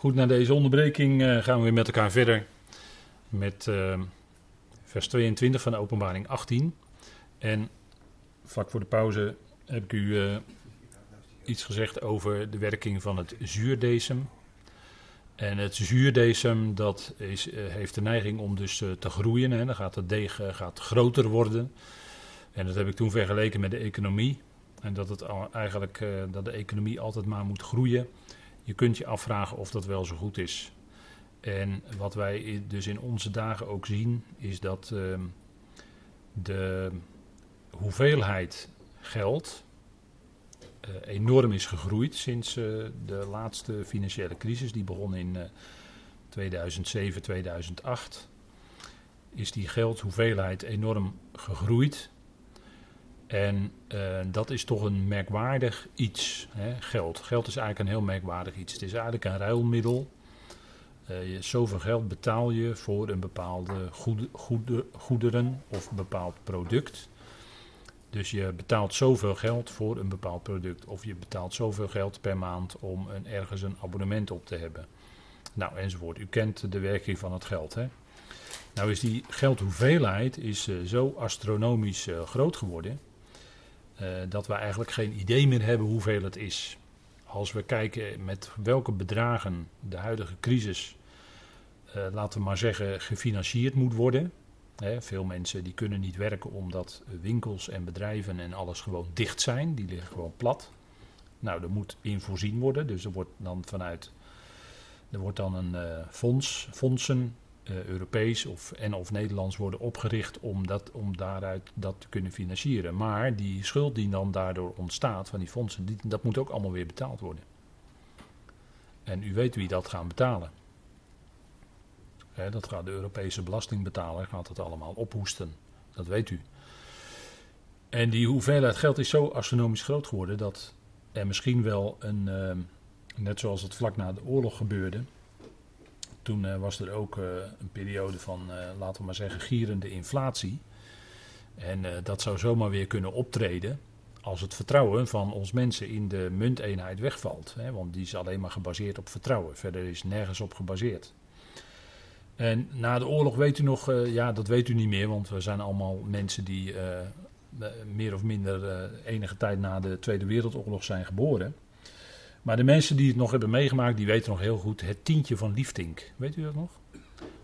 Goed, na deze onderbreking eh, gaan we weer met elkaar verder met uh, vers 22 van de openbaring 18. En vlak voor de pauze heb ik u uh, iets gezegd over de werking van het zuurdesem. En het zuurdesem dat is, uh, heeft de neiging om dus te groeien. Hè. Dan gaat de deeg gaat groter worden. En dat heb ik toen vergeleken met de economie. En dat, het eigenlijk, dat de economie altijd maar moet groeien. Je kunt je afvragen of dat wel zo goed is. En wat wij dus in onze dagen ook zien, is dat uh, de hoeveelheid geld uh, enorm is gegroeid sinds uh, de laatste financiële crisis. Die begon in 2007, 2008. Is die geldhoeveelheid enorm gegroeid. En uh, dat is toch een merkwaardig iets, hè? geld. Geld is eigenlijk een heel merkwaardig iets. Het is eigenlijk een ruilmiddel. Uh, je, zoveel geld betaal je voor een bepaalde goede, goede, goederen of bepaald product. Dus je betaalt zoveel geld voor een bepaald product. Of je betaalt zoveel geld per maand om een, ergens een abonnement op te hebben. Nou, enzovoort. U kent de werking van het geld, hè? Nou is die geldhoeveelheid is, uh, zo astronomisch groot geworden dat we eigenlijk geen idee meer hebben hoeveel het is. Als we kijken met welke bedragen de huidige crisis, uh, laten we maar zeggen, gefinancierd moet worden. Veel mensen die kunnen niet werken omdat winkels en bedrijven en alles gewoon dicht zijn. Die liggen gewoon plat. Nou, er moet in voorzien worden. Dus er wordt dan vanuit. Er wordt dan een uh, fonds, fondsen uh, Europees of, en of Nederlands worden opgericht om, dat, om daaruit dat te kunnen financieren. Maar die schuld die dan daardoor ontstaat van die fondsen, die, dat moet ook allemaal weer betaald worden. En u weet wie dat gaan betalen. Dat gaat de Europese belastingbetaler gaat het allemaal ophoesten. Dat weet u. En die hoeveelheid geld is zo astronomisch groot geworden dat er misschien wel een, uh, net zoals het vlak na de oorlog gebeurde, toen uh, was er ook uh, een periode van, uh, laten we maar zeggen, gierende inflatie. En dat zou zomaar weer kunnen optreden als het vertrouwen van ons mensen in de munteenheid wegvalt. Hè, want die is alleen maar gebaseerd op vertrouwen. Verder is nergens op gebaseerd. En na de oorlog weet u nog, ja, dat weet u niet meer, want we zijn allemaal mensen die meer of minder enige tijd na de Tweede Wereldoorlog zijn geboren. Maar de mensen die het nog hebben meegemaakt, die weten nog heel goed het tientje van Liefdink. Weet u dat nog?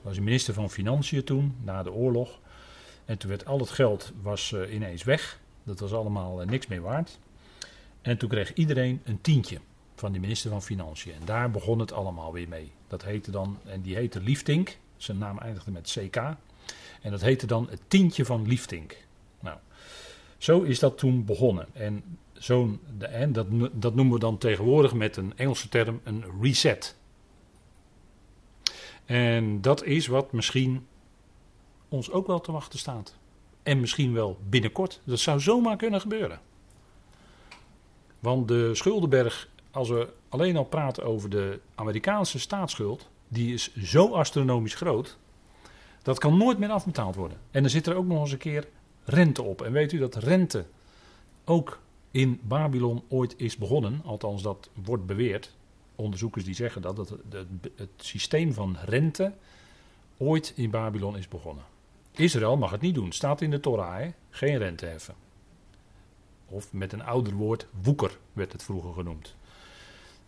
Was minister van Financiën toen, na de oorlog. En toen werd al het geld was, uh, ineens weg. Dat was allemaal uh, niks meer waard. En toen kreeg iedereen een tientje van de minister van Financiën. En daar begon het allemaal weer mee. Dat heette dan, en die heette Liefdink. Zijn naam eindigde met CK. En dat heette dan het tientje van Liefdink. Zo is dat toen begonnen. En zo'n, dat, dat noemen we dan tegenwoordig met een Engelse term een reset. En dat is wat misschien ons ook wel te wachten staat. En misschien wel binnenkort. Dat zou zomaar kunnen gebeuren. Want de schuldenberg, als we alleen al praten over de Amerikaanse staatsschuld, die is zo astronomisch groot. Dat kan nooit meer afbetaald worden. En dan zit er ook nog eens een keer rente op. En weet u dat rente ook in Babylon ooit is begonnen, althans dat wordt beweerd. Onderzoekers die zeggen dat, het, het systeem van rente ooit in Babylon is begonnen. Israël mag het niet doen, staat in de Torah, geen rente heffen. Of met een ouder woord, woeker werd het vroeger genoemd.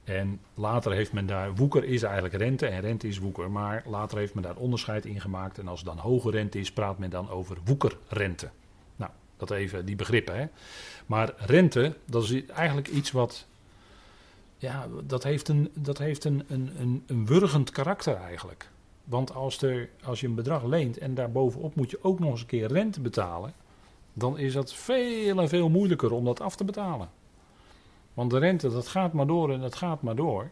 En later heeft men daar, woeker is eigenlijk rente en rente is woeker, maar later heeft men daar onderscheid in gemaakt. En als het dan hoge rente is, praat men dan over woekerrente. Dat even die begrippen. Hè. Maar rente, dat is eigenlijk iets wat. Ja, dat heeft een, dat heeft een, een, een wurgend karakter eigenlijk. Want als, er, als je een bedrag leent en daarbovenop moet je ook nog eens een keer rente betalen. dan is dat veel en veel moeilijker om dat af te betalen. Want de rente, dat gaat maar door en dat gaat maar door.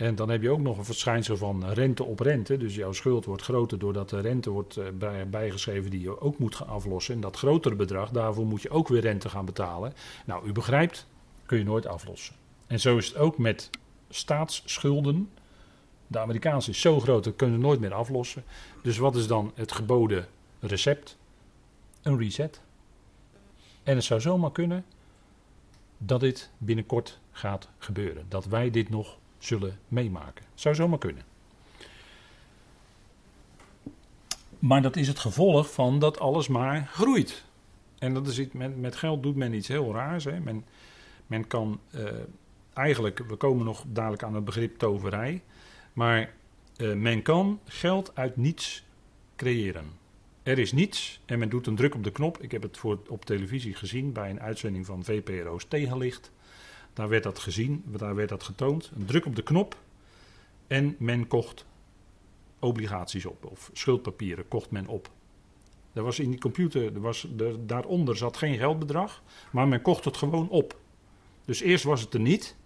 En dan heb je ook nog een verschijnsel van rente op rente. Dus jouw schuld wordt groter doordat de rente wordt eh, bij, bijgeschreven die je ook moet aflossen. En dat grotere bedrag, daarvoor moet je ook weer rente gaan betalen. Nou, u begrijpt, kun je nooit aflossen. En zo is het ook met staatsschulden. De Amerikaanse is zo groot, dat kunnen we nooit meer aflossen. Dus wat is dan het geboden recept? Een reset. En het zou zomaar kunnen dat dit binnenkort gaat gebeuren. Dat wij dit nog zullen meemaken. Zou zomaar kunnen. Maar dat is het gevolg van dat alles maar groeit. En dat is iets, met, geld doet men iets heel raars. Hè. Men, men kan uh, eigenlijk, we komen nog dadelijk aan het begrip toverij. Maar uh, men kan geld uit niets creëren. Er is niets en men doet een druk op de knop. Ik heb het voor, op televisie gezien bij een uitzending van VPRO's Tegenlicht. Daar werd dat gezien, daar werd dat getoond. Een druk op de knop en men kocht obligaties op of schuldpapieren kocht men op. Er was in die computer, er was, er, daaronder zat geen geldbedrag, maar men kocht het gewoon op. Dus eerst was het er niet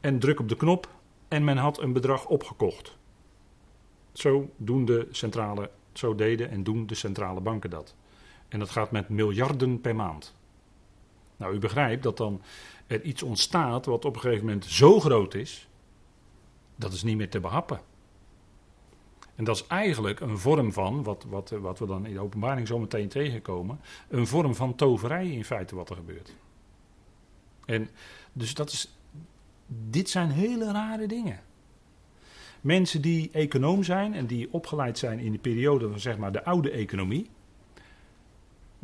en druk op de knop en men had een bedrag opgekocht. Zo doen de centrale, zo deden en doen de centrale banken dat. En dat gaat met miljarden per maand. Nou, u begrijpt dat dan er iets ontstaat wat op een gegeven moment zo groot is, dat is niet meer te behappen. En dat is eigenlijk een vorm van, wat, wat, wat we dan in de openbaring zo meteen tegenkomen, een vorm van toverij in feite wat er gebeurt. En dus dat is, dit zijn hele rare dingen. Mensen die econoom zijn en die opgeleid zijn in de periode van zeg maar de oude economie,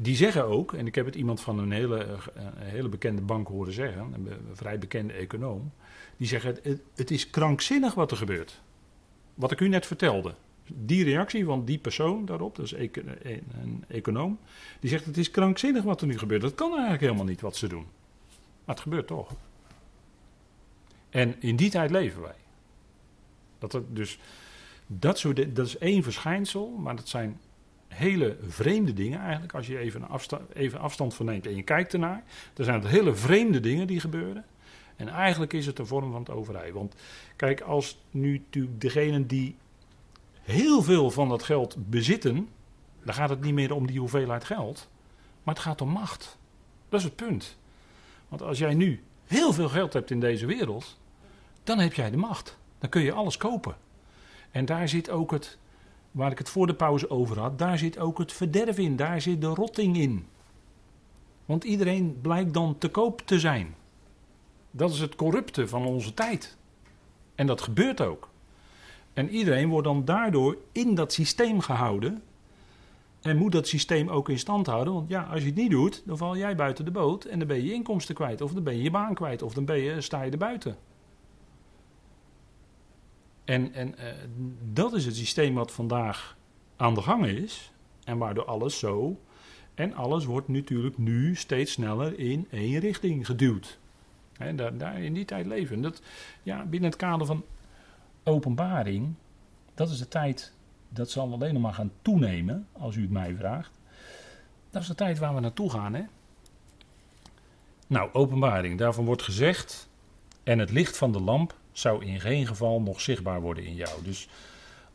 die zeggen ook, en ik heb het iemand van een hele, een hele bekende bank horen zeggen, een, vrij bekende econoom, die zeggen het, het is krankzinnig wat er gebeurt. Wat ik u net vertelde. Die reactie van die persoon daarop, dat is een econoom, die zegt het is krankzinnig wat er nu gebeurt. Dat kan eigenlijk helemaal niet wat ze doen. Maar het gebeurt toch. En in die tijd leven wij. Dat het dus, dat, soort, dat is één verschijnsel, maar dat zijn hele vreemde dingen eigenlijk. Als je even, afstand, even afstand van neemt en je kijkt ernaar. Dan zijn het hele vreemde dingen die gebeuren. En eigenlijk is het een vorm van het overij. Want kijk, als nu natuurlijk degenen die heel veel van dat geld bezitten, dan gaat het niet meer om die hoeveelheid geld, maar het gaat om macht. Dat is het punt. Want als jij nu heel veel geld hebt in deze wereld, dan heb jij de macht. Dan kun je alles kopen. En daar zit ook het, waar ik het voor de pauze over had, daar zit ook het verderf in, daar zit de rotting in. Want iedereen blijkt dan te koop te zijn. Dat is het corrupte van onze tijd. En dat gebeurt ook. En iedereen wordt dan daardoor in dat systeem gehouden. En moet dat systeem ook in stand houden. Want ja, als je het niet doet, dan val jij buiten de boot. En dan ben je je inkomsten kwijt. Of dan ben je je baan kwijt. Of dan ben je, sta je er buiten. En, en uh, dat is het systeem wat vandaag aan de gang is. En waardoor alles zo. En alles wordt natuurlijk nu steeds sneller in één richting geduwd. He, daar, daar, in die tijd leven. Dat, ja, binnen het kader van openbaring, dat is de tijd, dat zal alleen nog maar gaan toenemen, als u het mij vraagt. Dat is de tijd waar we naartoe gaan, hè? Nou, openbaring, daarvan wordt gezegd, en het licht van de lamp zou in geen geval nog zichtbaar worden in jou. Dus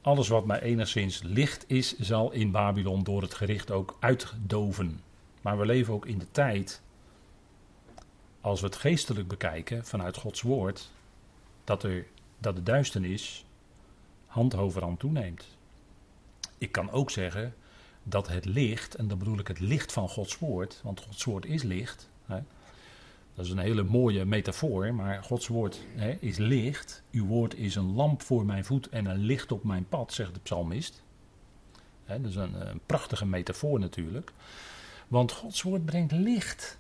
alles wat maar enigszins licht is, zal in Babylon door het gericht ook uitdoven. Maar we leven ook in de tijd, als we het geestelijk bekijken vanuit Gods woord, dat er dat de duisternis hand over hand toeneemt. Ik kan ook zeggen dat het licht, en dan bedoel ik het licht van Gods woord, want Gods woord is licht. Hè, dat is een hele mooie metafoor, maar Gods woord hè, is licht. Uw woord is een lamp voor mijn voet en een licht op mijn pad, zegt de psalmist. Hè, dat is een, een prachtige metafoor natuurlijk. Want Gods woord brengt licht.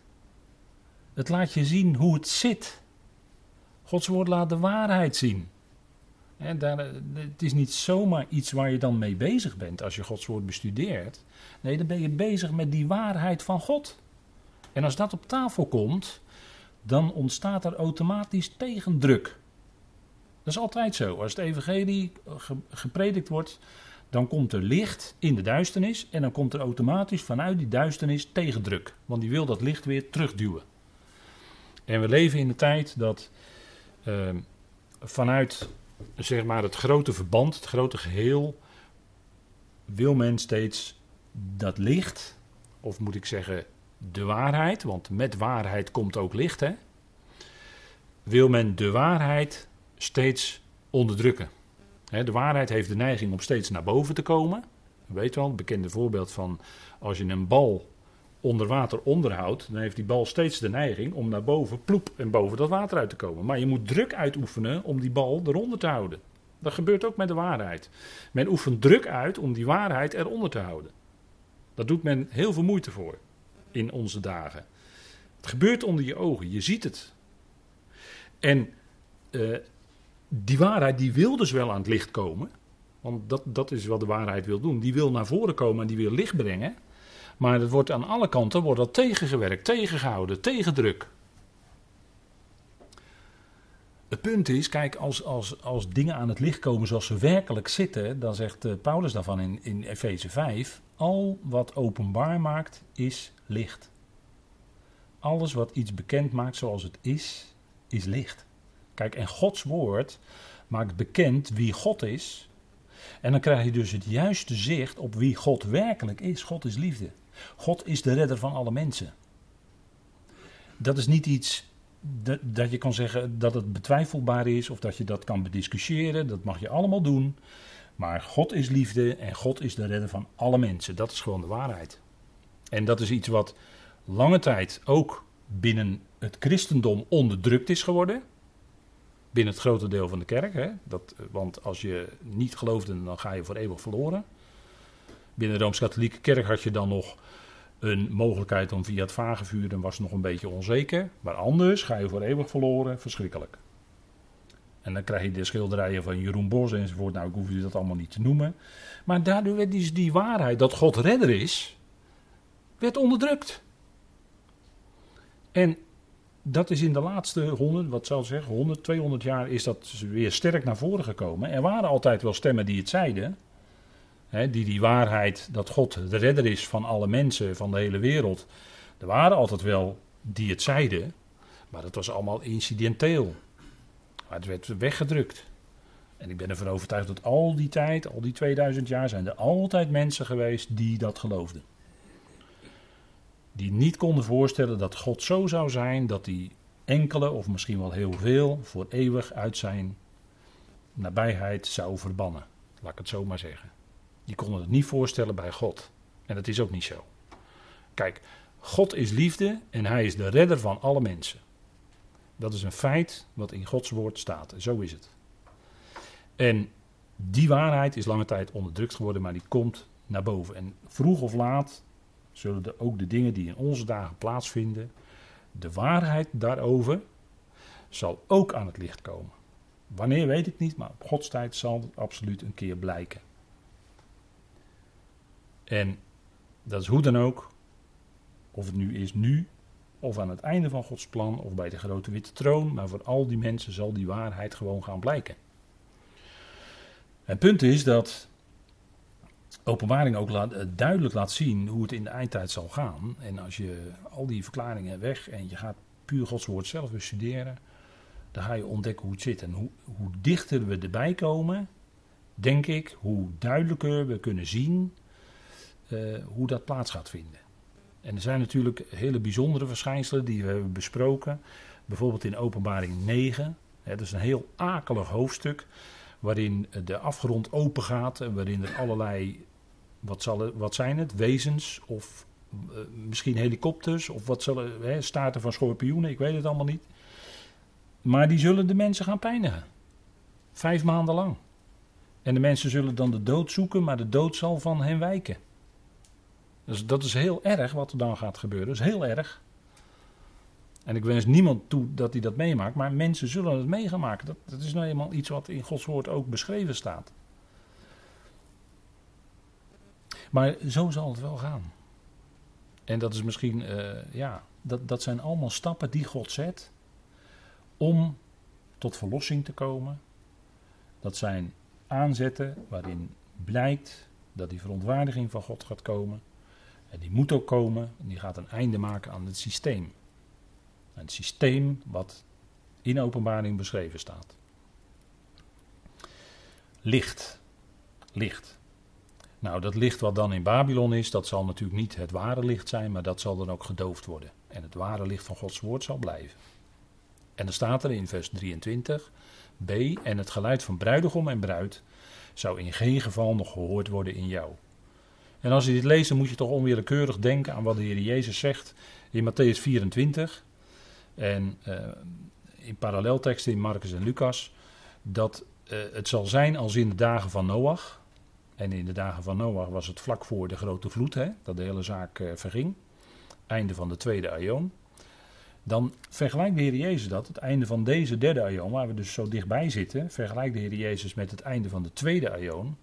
Het laat je zien hoe het zit. Gods woord laat de waarheid zien. daar, het is niet zomaar iets waar je dan mee bezig bent als je Gods woord bestudeert. Nee, dan ben je bezig met die waarheid van God. En als dat op tafel komt, dan ontstaat er automatisch tegendruk. Dat is altijd zo. Als het evangelie gepredikt wordt, dan komt er licht in de duisternis en dan komt er automatisch vanuit die duisternis tegendruk. Want die wil dat licht weer terugduwen. En we leven in de tijd dat Ehm, vanuit zeg maar, het grote verband, het grote geheel, wil men steeds dat licht, of moet ik zeggen de waarheid, want met waarheid komt ook licht, hè? wil men de waarheid steeds onderdrukken. de waarheid heeft de neiging om steeds naar boven te komen. Weet wel, het bekende voorbeeld van als je een bal onder water onderhoudt, dan heeft die bal steeds de neiging om naar boven, ploep, en boven dat water uit te komen. Maar je moet druk uitoefenen om die bal eronder te houden. Dat gebeurt ook met de waarheid. Men oefent druk uit om die waarheid eronder te houden. Daar doet men heel veel moeite voor in onze dagen. Het gebeurt onder je ogen, je ziet het. En uh, die waarheid die wil dus wel aan het licht komen. Want dat, dat is wat de waarheid wil doen. Die wil naar voren komen en die wil licht brengen. Maar het wordt aan alle kanten wordt dat tegengewerkt, tegengehouden, tegendruk. Het punt is, kijk, als, als, als dingen aan het licht komen zoals ze werkelijk zitten, dan zegt uh, Paulus daarvan in, in Efeze 5, al wat openbaar maakt is licht. Alles wat iets bekend maakt zoals het is, is licht. Kijk, en Gods woord maakt bekend wie God is. En dan krijg je dus het juiste zicht op wie God werkelijk is. God is liefde. God is de redder van alle mensen. Dat is niet iets dat, dat je kan zeggen dat het betwijfelbaar is of dat je dat kan bediscussiëren. Dat mag je allemaal doen. Maar God is liefde en God is de redder van alle mensen. Dat is gewoon de waarheid. En dat is iets wat lange tijd ook binnen het christendom onderdrukt is geworden. Binnen het grote deel van de kerk. Hè? Dat, want als je niet geloofde, dan ga je voor eeuwig verloren. Binnen de Rooms-Katholieke Kerk had je dan nog een mogelijkheid om via het vagevuur, dan was nog een beetje onzeker. Maar anders ga je voor eeuwig verloren, verschrikkelijk. En dan krijg je de schilderijen van Jeroen Bos enzovoort. Nou, ik hoef je dat allemaal niet te noemen. Maar daardoor werd die waarheid dat God redder is, werd onderdrukt. En dat is in de laatste 100, wat ik zeggen, 100, 200 jaar is dat weer sterk naar voren gekomen. Er waren altijd wel stemmen die het zeiden. Hè, die die waarheid dat God de redder is van alle mensen, van de hele wereld. Er waren altijd wel die het zeiden, maar dat was allemaal incidenteel. Maar het werd weggedrukt. En ik ben ervan overtuigd dat al die tijd, al die 2000 jaar, zijn er altijd mensen geweest die dat geloofden. Die niet konden voorstellen dat God zo zou zijn dat hij enkele, of misschien wel heel veel, voor eeuwig uit zijn nabijheid zou verbannen. Laat ik het zo maar zeggen. Die konden het niet voorstellen bij God. En dat is ook niet zo. Kijk, God is liefde en hij is de redder van alle mensen. Dat is een feit wat in Gods woord staat. Zo is het. En die waarheid is lange tijd onderdrukt geworden, maar die komt naar boven. En vroeg of laat zullen de, ook de dingen die in onze dagen plaatsvinden, de waarheid daarover, zal ook aan het licht komen. Wanneer weet ik niet, maar op Gods tijd zal het absoluut een keer blijken. En dat is hoe dan ook, of het nu is nu, of aan het einde van Gods plan, of bij de grote witte troon, maar voor al die mensen zal die waarheid gewoon gaan blijken. Het punt is dat openbaring ook laat, eh, duidelijk laat zien hoe het in de eindtijd zal gaan. En als je al die verklaringen weg en je gaat puur Gods woord zelf bestuderen, dan ga je ontdekken hoe het zit. En hoe, hoe dichter we erbij komen, denk ik, hoe duidelijker we kunnen zien uh, hoe dat plaats gaat vinden. En er zijn natuurlijk hele bijzondere verschijnselen die we hebben besproken. Bijvoorbeeld in Openbaring 9. Hè, dat is een heel akelig hoofdstuk. Waarin de afgrond open gaat. En waarin er allerlei. Wat, zal, wat zijn het? Wezens of uh, misschien helikopters. Of wat zullen. Hè, van schorpioenen. Ik weet het allemaal niet. Maar die zullen de mensen gaan pijnigen. Vijf maanden lang. En de mensen zullen dan de dood zoeken. Maar de dood zal van hen wijken. Dus dat is heel erg wat er dan gaat gebeuren. Dat is heel erg. En ik wens niemand toe dat hij dat meemaakt, maar mensen zullen het meegemaakt. Dat, dat is nou eenmaal iets wat in Gods woord ook beschreven staat. Maar zo zal het wel gaan. En dat is misschien, uh, ja, dat, dat zijn allemaal stappen die God zet om tot verlossing te komen. Dat zijn aanzetten waarin blijkt dat die verontwaardiging van God gaat komen. En die moet ook komen en die gaat een einde maken aan het systeem. Het systeem wat in openbaring beschreven staat. Licht. Licht. Nou, dat licht wat dan in Babylon is, dat zal natuurlijk niet het ware licht zijn, maar dat zal dan ook gedoofd worden. En het ware licht van Gods woord zal blijven. En dan staat er in vers 23, B, en het geluid van bruidegom en bruid zou in geen geval nog gehoord worden in jou. En als je dit leest, dan moet je toch onwillekeurig denken aan wat de Heer Jezus zegt in Matthäus 24. En uh, in parallelteksten in Marcus en Lucas. Dat uh, het zal zijn als in de dagen van Noach. En in de dagen van Noach was het vlak voor de grote vloed, hè, dat de hele zaak uh, verging. Einde van de tweede aion. Dan vergelijkt de Heer Jezus dat, het einde van deze derde aion, waar we dus zo dichtbij zitten, vergelijkt de Heer Jezus met het einde van de tweede aion.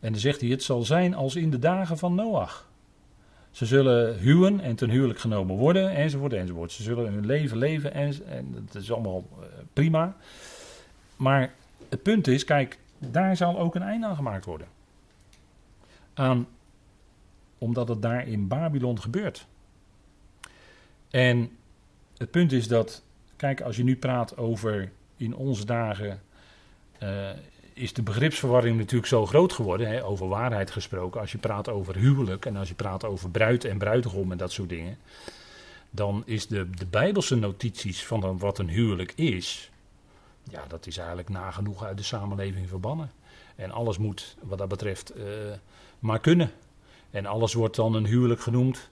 En dan zegt hij, het zal zijn als in de dagen van Noach. Ze zullen huwen en ten huwelijk genomen worden, enzovoort, enzovoort. Ze zullen hun leven leven en, en dat is allemaal uh, prima. Maar het punt is, kijk, daar zal ook een einde aan gemaakt worden. Aan, omdat het daar in Babylon gebeurt. En het punt is dat, kijk, als je nu praat over in onze dagen, uh, is de begripsverwarring natuurlijk zo groot geworden, hè, over waarheid gesproken. Als je praat over huwelijk en als je praat over bruid en bruidegom en dat soort dingen, dan is de, de bijbelse notities van wat een huwelijk is, ja, dat is eigenlijk nagenoeg uit de samenleving verbannen. En alles moet wat dat betreft uh, maar kunnen. En alles wordt dan een huwelijk genoemd,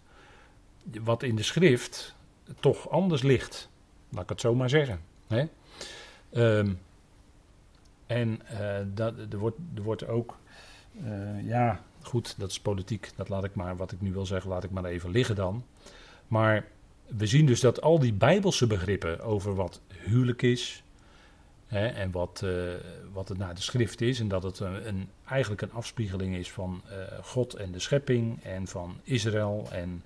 wat in de schrift toch anders ligt. Laat ik het zo maar zeggen. Hè? Um, en uh, dat, er, wordt, er wordt ook, uh, ja, goed, dat is politiek. Dat laat ik maar, wat ik nu wil zeggen, laat ik maar even liggen dan. Maar we zien dus dat al die bijbelse begrippen over wat huwelijk is. Hè, en wat, uh, wat het naar de schrift is. En dat het een, een eigenlijk een afspiegeling is van God en de schepping. En van Israël. En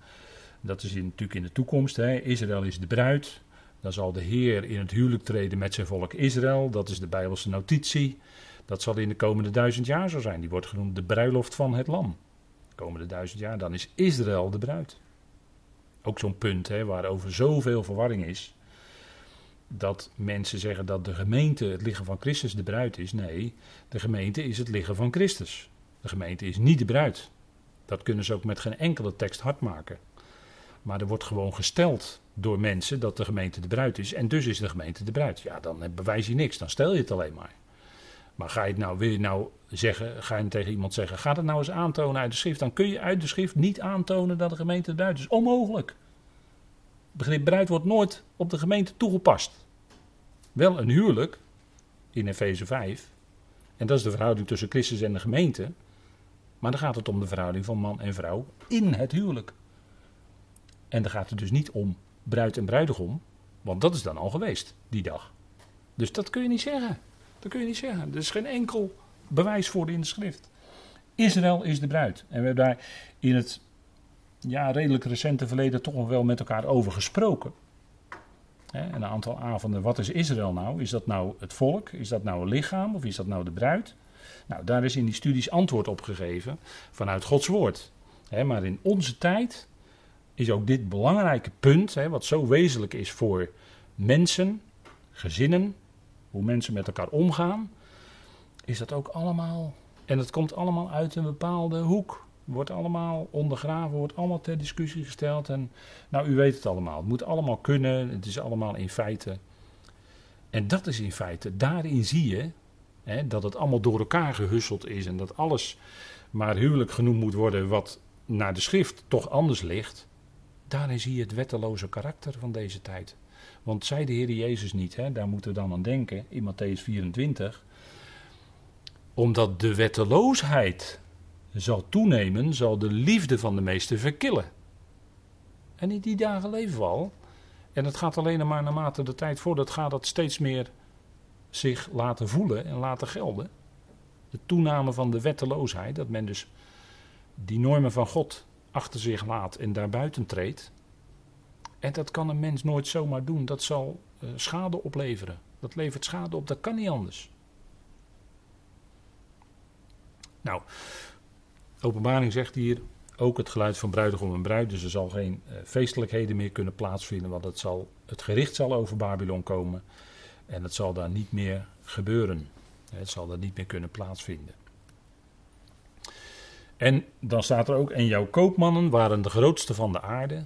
dat is natuurlijk in de toekomst. Hè. Israël is de bruid. Dan zal de Heer in het huwelijk treden met zijn volk Israël. Dat is de Bijbelse notitie. Dat zal in de komende duizend jaar zo zijn. Die wordt genoemd de bruiloft van het Lam. De komende duizend jaar, dan is Israël de bruid. Ook zo'n punt hè, waarover zoveel verwarring is. Dat mensen zeggen dat de gemeente het lichaam van Christus de bruid is. Nee, de gemeente is het lichaam van Christus. De gemeente is niet de bruid. Dat kunnen ze ook met geen enkele tekst hard maken. Maar er wordt gewoon gesteld door mensen dat de gemeente de bruid is. En dus is de gemeente de bruid. Ja, dan bewijs je niks. Dan stel je het alleen maar. Maar ga je het nou, wil je nou zeggen, ga je tegen iemand zeggen, ga het nou eens aantonen uit de schrift. Dan kun je uit de schrift niet aantonen dat de gemeente de bruid is. Onmogelijk. Begrip bruid wordt nooit op de gemeente toegepast. Wel een huwelijk in Efeze 5. En dat is de verhouding tussen Christus en de gemeente. Maar dan gaat het om de verhouding van man en vrouw in het huwelijk. En dan gaat het dus niet om bruid en bruidegom, want dat is dan al geweest, die dag. Dus dat kun je niet zeggen. Dat kun je niet zeggen. Er is geen enkel bewijs voor in de schrift. Israël is de bruid. En we hebben daar in het ja, redelijk recente verleden toch nog wel met elkaar over gesproken. een aantal avonden. Wat is Israël nou? Is dat nou het volk? Is dat nou een lichaam? Of is dat nou de bruid? Nou, daar is in die studies antwoord op gegeven vanuit Gods woord. maar in onze tijd is ook dit belangrijke punt, wat zo wezenlijk is voor mensen, gezinnen, hoe mensen met elkaar omgaan, is dat ook allemaal. En het komt allemaal uit een bepaalde hoek. Wordt allemaal ondergraven, wordt allemaal ter discussie gesteld. En nou, u weet het allemaal. Het moet allemaal kunnen. Het is allemaal in feite. En dat is in feite, daarin zie je hè, dat het allemaal door elkaar gehusseld is. En dat alles maar huwelijk genoemd moet worden, wat naar de schrift toch anders ligt. Daarin zie je het wetteloze karakter van deze tijd. Want zei de Heer Jezus niet, hè, daar moeten we dan aan denken, in Matthäus 24. Omdat de wetteloosheid zal toenemen, zal de liefde van de meesten verkillen. En in die dagen leven we al. En het gaat alleen maar naarmate de tijd voordat gaat dat steeds meer zich laten voelen en laten gelden. De toename van de wetteloosheid, dat men dus die normen van God achter zich laat en daarbuiten treedt. En dat kan een mens nooit zomaar doen. Dat zal uh, schade opleveren. Dat levert schade op, dat kan niet anders. Nou, openbaring zegt hier ook het geluid van bruidegom en bruid. Dus er zal geen uh, feestelijkheden meer kunnen plaatsvinden. Want het, zal, het gericht zal over Babylon komen. En het zal daar niet meer gebeuren. Het zal daar niet meer kunnen plaatsvinden. En dan staat er ook, en jouw koopmannen waren de grootste van de aarde,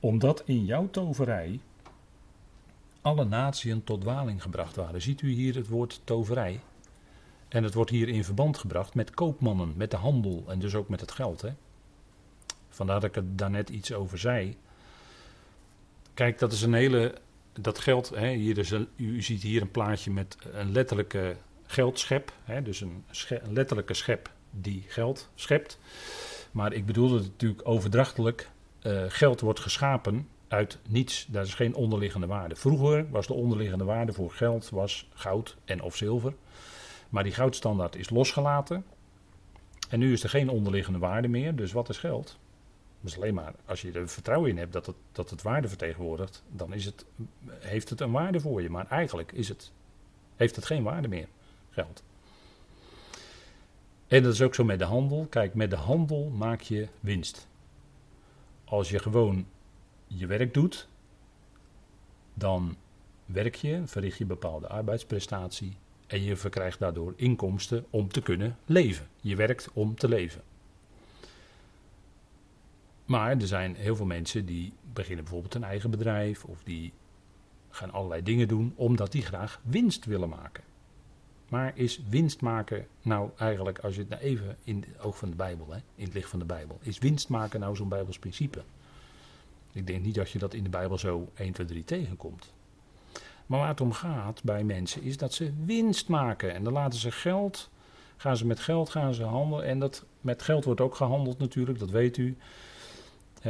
omdat in jouw toverij alle natieën tot dwaling gebracht waren. Ziet u hier het woord toverij? En het wordt hier in verband gebracht met koopmannen, met de handel en dus ook met het geld. Hè? Vandaar dat ik er daarnet iets over zei. Kijk, dat is een hele. Dat geld, hè, hier is een, u ziet hier een plaatje met een letterlijke geldschep. Hè, dus een, letterlijke schep die geld schept. Maar ik bedoelde het natuurlijk overdrachtelijk. Uh, geld wordt geschapen uit niets. Daar is geen onderliggende waarde. Vroeger was de onderliggende waarde voor geld was goud en of zilver. Maar die goudstandaard is losgelaten. En nu is er geen onderliggende waarde meer. Dus wat is geld? Dus alleen maar als je er vertrouwen in hebt dat het, dat het waarde vertegenwoordigt, dan is het, heeft het een waarde voor je. Maar eigenlijk is het, heeft het geen waarde meer, geld. En dat is ook zo met de handel. Kijk, met de handel maak je winst. Als je gewoon je werk doet, dan werk je, verricht je bepaalde arbeidsprestatie en je verkrijgt daardoor inkomsten om te kunnen leven. Je werkt om te leven. Maar er zijn heel veel mensen die beginnen bijvoorbeeld een eigen bedrijf of die gaan allerlei dingen doen omdat die graag winst willen maken. Maar is winst maken nou eigenlijk, als je het nou even in het oog van de Bijbel, hè, in het licht van de Bijbel, is winst maken nou zo'n Bijbels principe? Ik denk niet dat je dat in de Bijbel zo 1, 2, 3 tegenkomt. Maar waar het om gaat bij mensen is dat ze winst maken. En dan laten ze geld, gaan ze met geld gaan ze handelen. En dat, met geld wordt ook gehandeld natuurlijk, dat weet u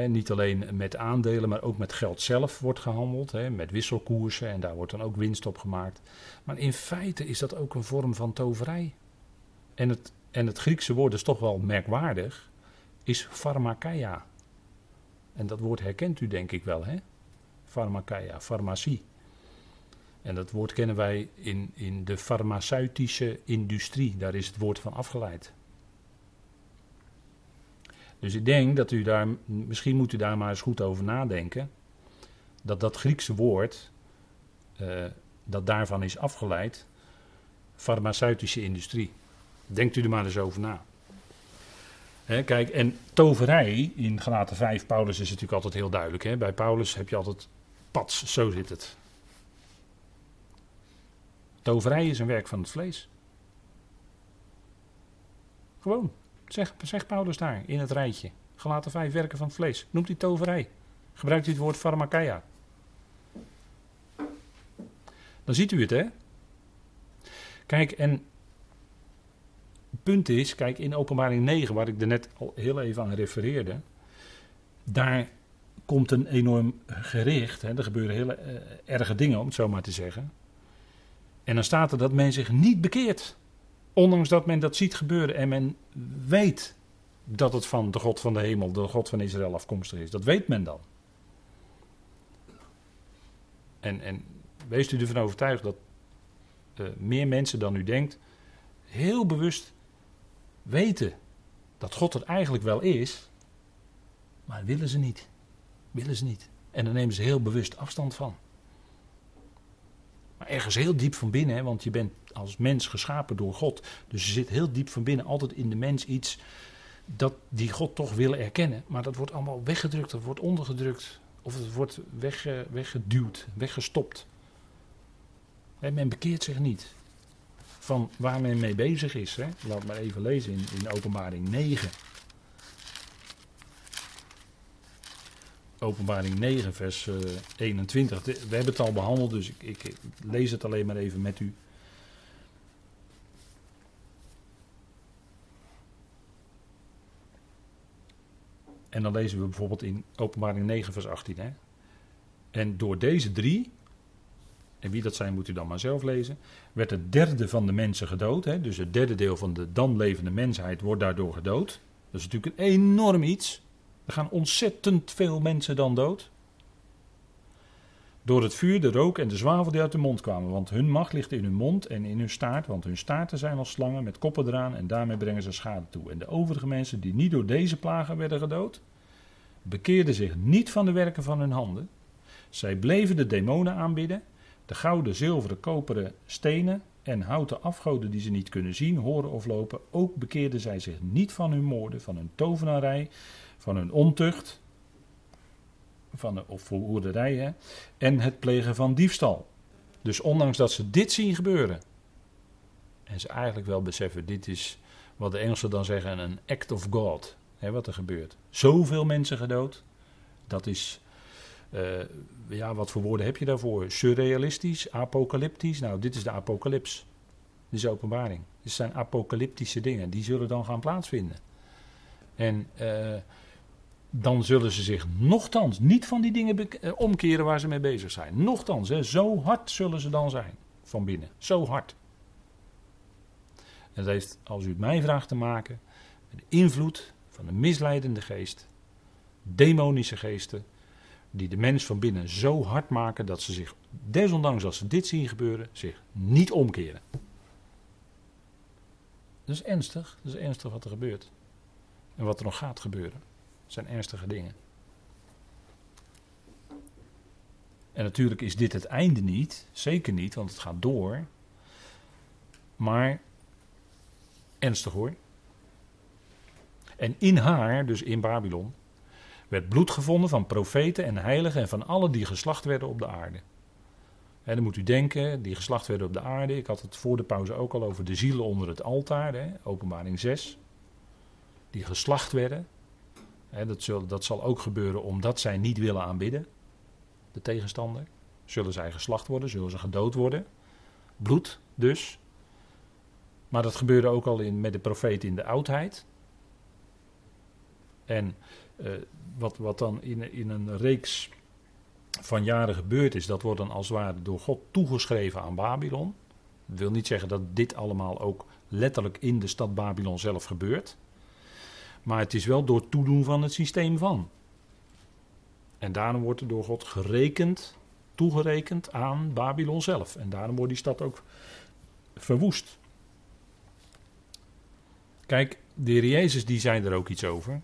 niet alleen met aandelen, maar ook met geld zelf wordt gehandeld. met wisselkoersen en daar wordt dan ook winst op gemaakt. Maar in feite is dat ook een vorm van toverij. En het, en het Griekse woord is toch wel merkwaardig, is pharmakeia. En dat woord herkent u denk ik wel, hè? Pharmakeia, farmacie. En dat woord kennen wij in, in de farmaceutische industrie. Daar is het woord van afgeleid. Dus ik denk dat u daar, misschien moet u daar maar eens goed over nadenken. Dat dat Griekse woord, uh, dat daarvan is afgeleid, farmaceutische industrie. Denkt u er maar eens over na. kijk, en toverij in Galaten 5, Paulus is natuurlijk altijd heel duidelijk. Hè? Bij Paulus heb je altijd pats, zo zit het. Toverij is een werk van het vlees. Gewoon. Zeg, zegt Paulus daar in het rijtje. Gelaten vijf werken van het vlees. Noemt hij toverij. Gebruikt hij het woord pharmakeia. Dan ziet u het, hè? Kijk, en het punt is, kijk, in openbaring 9, waar ik er net al heel even aan refereerde, daar komt een enorm gericht. Hè, er gebeuren hele uh, erge dingen, om het zo maar te zeggen. En dan staat er dat men zich niet bekeert. Ondanks dat men dat ziet gebeuren en men weet dat het van de God van de hemel, de God van Israël afkomstig is. Dat weet men dan. En, en wees u ervan overtuigd dat uh, meer mensen dan u denkt heel bewust weten dat God er eigenlijk wel is, maar willen ze niet. Willen ze niet. En dan nemen ze heel bewust afstand van. Maar ergens heel diep van binnen, hè, want je bent als mens geschapen door God. Dus er zit heel diep van binnen altijd in de mens iets dat die God toch willen erkennen. Maar dat wordt allemaal weggedrukt, dat wordt ondergedrukt. Of het wordt wegge, weggeduwd, weggestopt. Hè, men bekeert zich niet van waar men mee bezig is. Hè. Laat maar even lezen in, in openbaring 9. Openbaring 9, vers 21. Eh, We hebben het al behandeld, dus ik, ik, lees het alleen maar even met u. En dan lezen we bijvoorbeeld in Openbaring 9, vers 18. Hè? En door deze drie, en wie dat zijn moet u dan maar zelf lezen, werd het derde van de mensen gedood. Hè? Dus het derde deel van de dan levende mensheid wordt daardoor gedood. Dat is natuurlijk een enorm iets. Er gaan ontzettend veel mensen dan dood. Door het vuur, de rook en de zwavel die uit de mond kwamen. Want hun macht ligt in hun mond en in hun staart. Want hun staarten zijn als slangen met koppen eraan. En daarmee brengen ze schade toe. En de overige mensen die niet door deze plagen werden gedood. bekeerden zich niet van de werken van hun handen. Zij bleven de demonen aanbidden. De gouden, zilveren, koperen stenen en houten afgoden die ze niet kunnen zien, horen of lopen. Ook bekeerden zij zich niet van hun moorden, van hun tovenarij van hun ontucht, van de, of hoerderij, en het plegen van diefstal. Dus ondanks dat ze dit zien gebeuren, En ze eigenlijk wel beseffen, dit is wat de Engelsen dan zeggen, een act of God. Hè, wat er gebeurt. Zoveel mensen gedood. Dat is, eh, ja, wat voor woorden heb je daarvoor? Surrealistisch, apocalyptisch. Nou, dit is de apocalyps. Dit is openbaring. Dit zijn apocalyptische dingen. Die zullen dan gaan plaatsvinden. En uh, dan zullen ze zich nogthans niet van die dingen eh, omkeren waar ze mee bezig zijn. Nochtans, hè, zo hard zullen ze dan zijn van binnen. Zo hard. En dat heeft, als u het mij vraagt, te maken met de invloed van een misleidende geest, demonische geesten, die de mens van binnen zo hard maken dat ze zich, desondanks als ze dit zien gebeuren, zich niet omkeren. Dat is ernstig, dat is ernstig wat er gebeurt. En wat er nog gaat gebeuren zijn ernstige dingen. En natuurlijk is dit het einde niet, zeker niet, want het gaat door. Maar ernstig hoor. En in haar, dus in Babylon, werd bloed gevonden van profeten en heiligen en van alle die geslacht werden op de aarde. Dan moet u denken, die geslacht werden op de aarde. Ik had het voor de pauze ook al over de zielen onder het altaar, hè, openbaring 6. Die geslacht werden dat, zal, dat zal ook gebeuren omdat zij niet willen aanbidden, de tegenstander. Zullen zij geslacht worden, zullen ze gedood worden. Bloed dus. Maar dat gebeurde ook al in, met de profeet in de oudheid. En eh, wat, wat dan in, in een reeks van jaren gebeurd is, dat wordt dan als het ware door God toegeschreven aan Babylon. Dat wil niet zeggen dat dit allemaal ook letterlijk in de stad Babylon zelf gebeurt. Maar het is wel door toedoen van het systeem van. En daarom wordt er door God gerekend, toegerekend aan Babylon zelf. En daarom wordt die stad ook verwoest. Kijk, de heer Jezus die zei er ook iets over.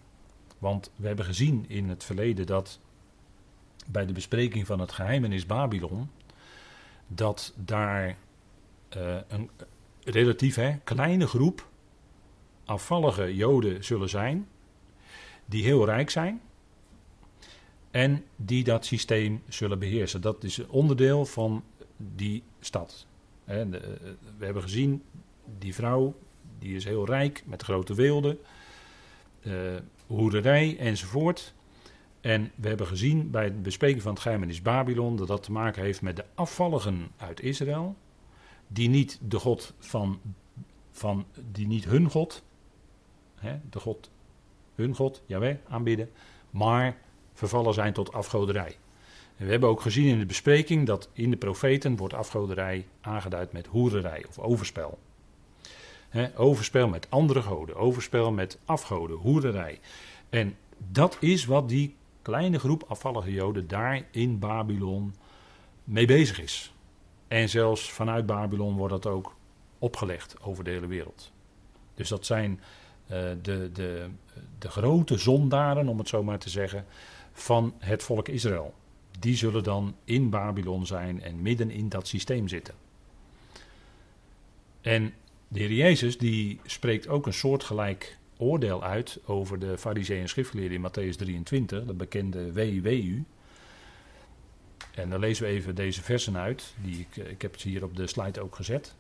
Want we hebben gezien in het verleden dat bij de bespreking van het geheimenis Babylon, dat daar uh, een relatief hè, kleine groep afvallige Joden zullen zijn, die heel rijk zijn en die dat systeem zullen beheersen. Dat is onderdeel van die stad. We hebben gezien, die vrouw, die is heel rijk met grote weelden, uh, hoerderij enzovoort. En we hebben gezien bij het bespreken van het geheimenis Babylon dat dat te maken heeft met de afvalligen uit Israël, die niet de God van, van die niet hun God, hè, de God, hun God, Jaweh, aanbidden, maar vervallen zijn tot afgoderij. We hebben ook gezien in de bespreking dat in de profeten wordt afgoderij aangeduid met hoererij of overspel. overspel met andere goden, overspel met afgoden, hoererij. En dat is wat die kleine groep afvallige Joden daar in Babylon mee bezig is. En zelfs vanuit Babylon wordt dat ook opgelegd over de hele wereld. Dus dat zijn de, de, de grote zondaren, om het zo maar te zeggen, van het volk Israël. Die zullen dan in Babylon zijn en midden in dat systeem zitten. En de Heer Jezus die spreekt ook een soortgelijk oordeel uit over de fariseeën en schriftgeleerden in Matthäus 23, de bekende WWU. En dan lezen we even deze versen uit, die ik, ik heb ze hier op de slide ook gezet.